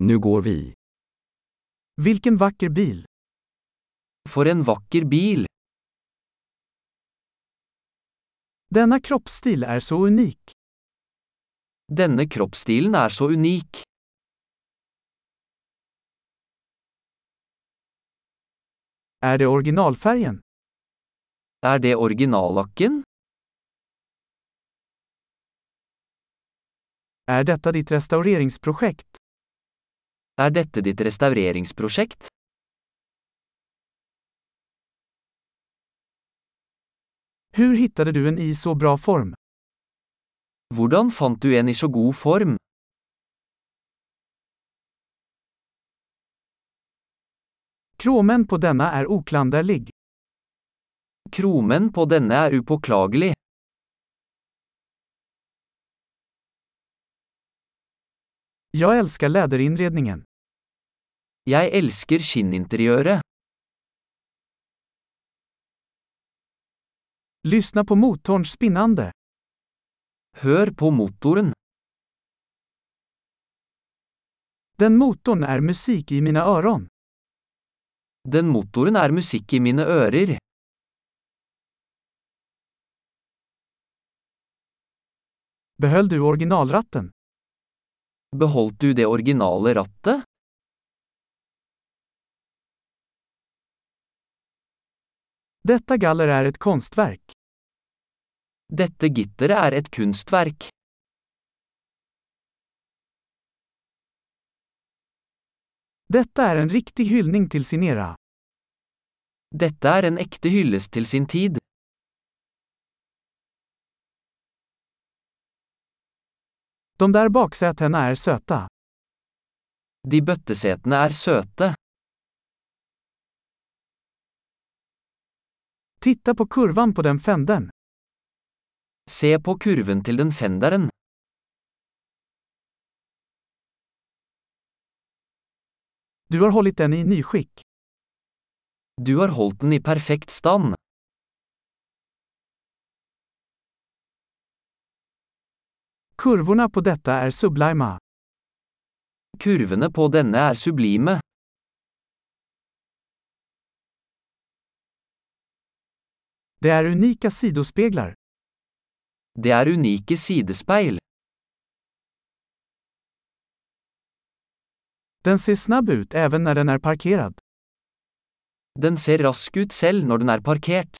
Nu går vi. Vilken vacker bil! For en vakker bil! Denna kroppsstil är så unik. Denne kroppsstilen er så unik. Är det originalfärgen? Er det originallakken? Är detta ditt restaureringsprojekt? Er dette ditt restaureringsprosjekt? Hur hittade du en i så bra form? Hvordan fant du en i så god form? Kromen på denna är oklanderlig. Kromen på denne er upåklagelig. Jag älskar läderinredningen. Jeg elsker skinninteriøret. Lyssna på motorns spinnande. Hør på motoren. Den motorn är musik i mina öron. Den motoren er musikk i mine ører. Behöll du originalratten? Beholdt du det originale rattet? Detta galler är ett konstverk. Dette gitteret er et kunstverk. Detta är en riktig hyllning till sin era. Dette er en ekte hyllest til sin tid. De där baksätena är söta. De bøttesetene er søte. Titta på kurvan på den fändern. Se på kurven til den fenderen. Du har hållit den i nyskick. Du har holdt den i perfekt stand. Kurvorna på detta är sublima. Kurvene på denne er sublime. Det är unika sidospeglar. Det er unike sidespeil. Den ser snabb ut även när den är parkerad. Den ser rask ut selv når den er parkert.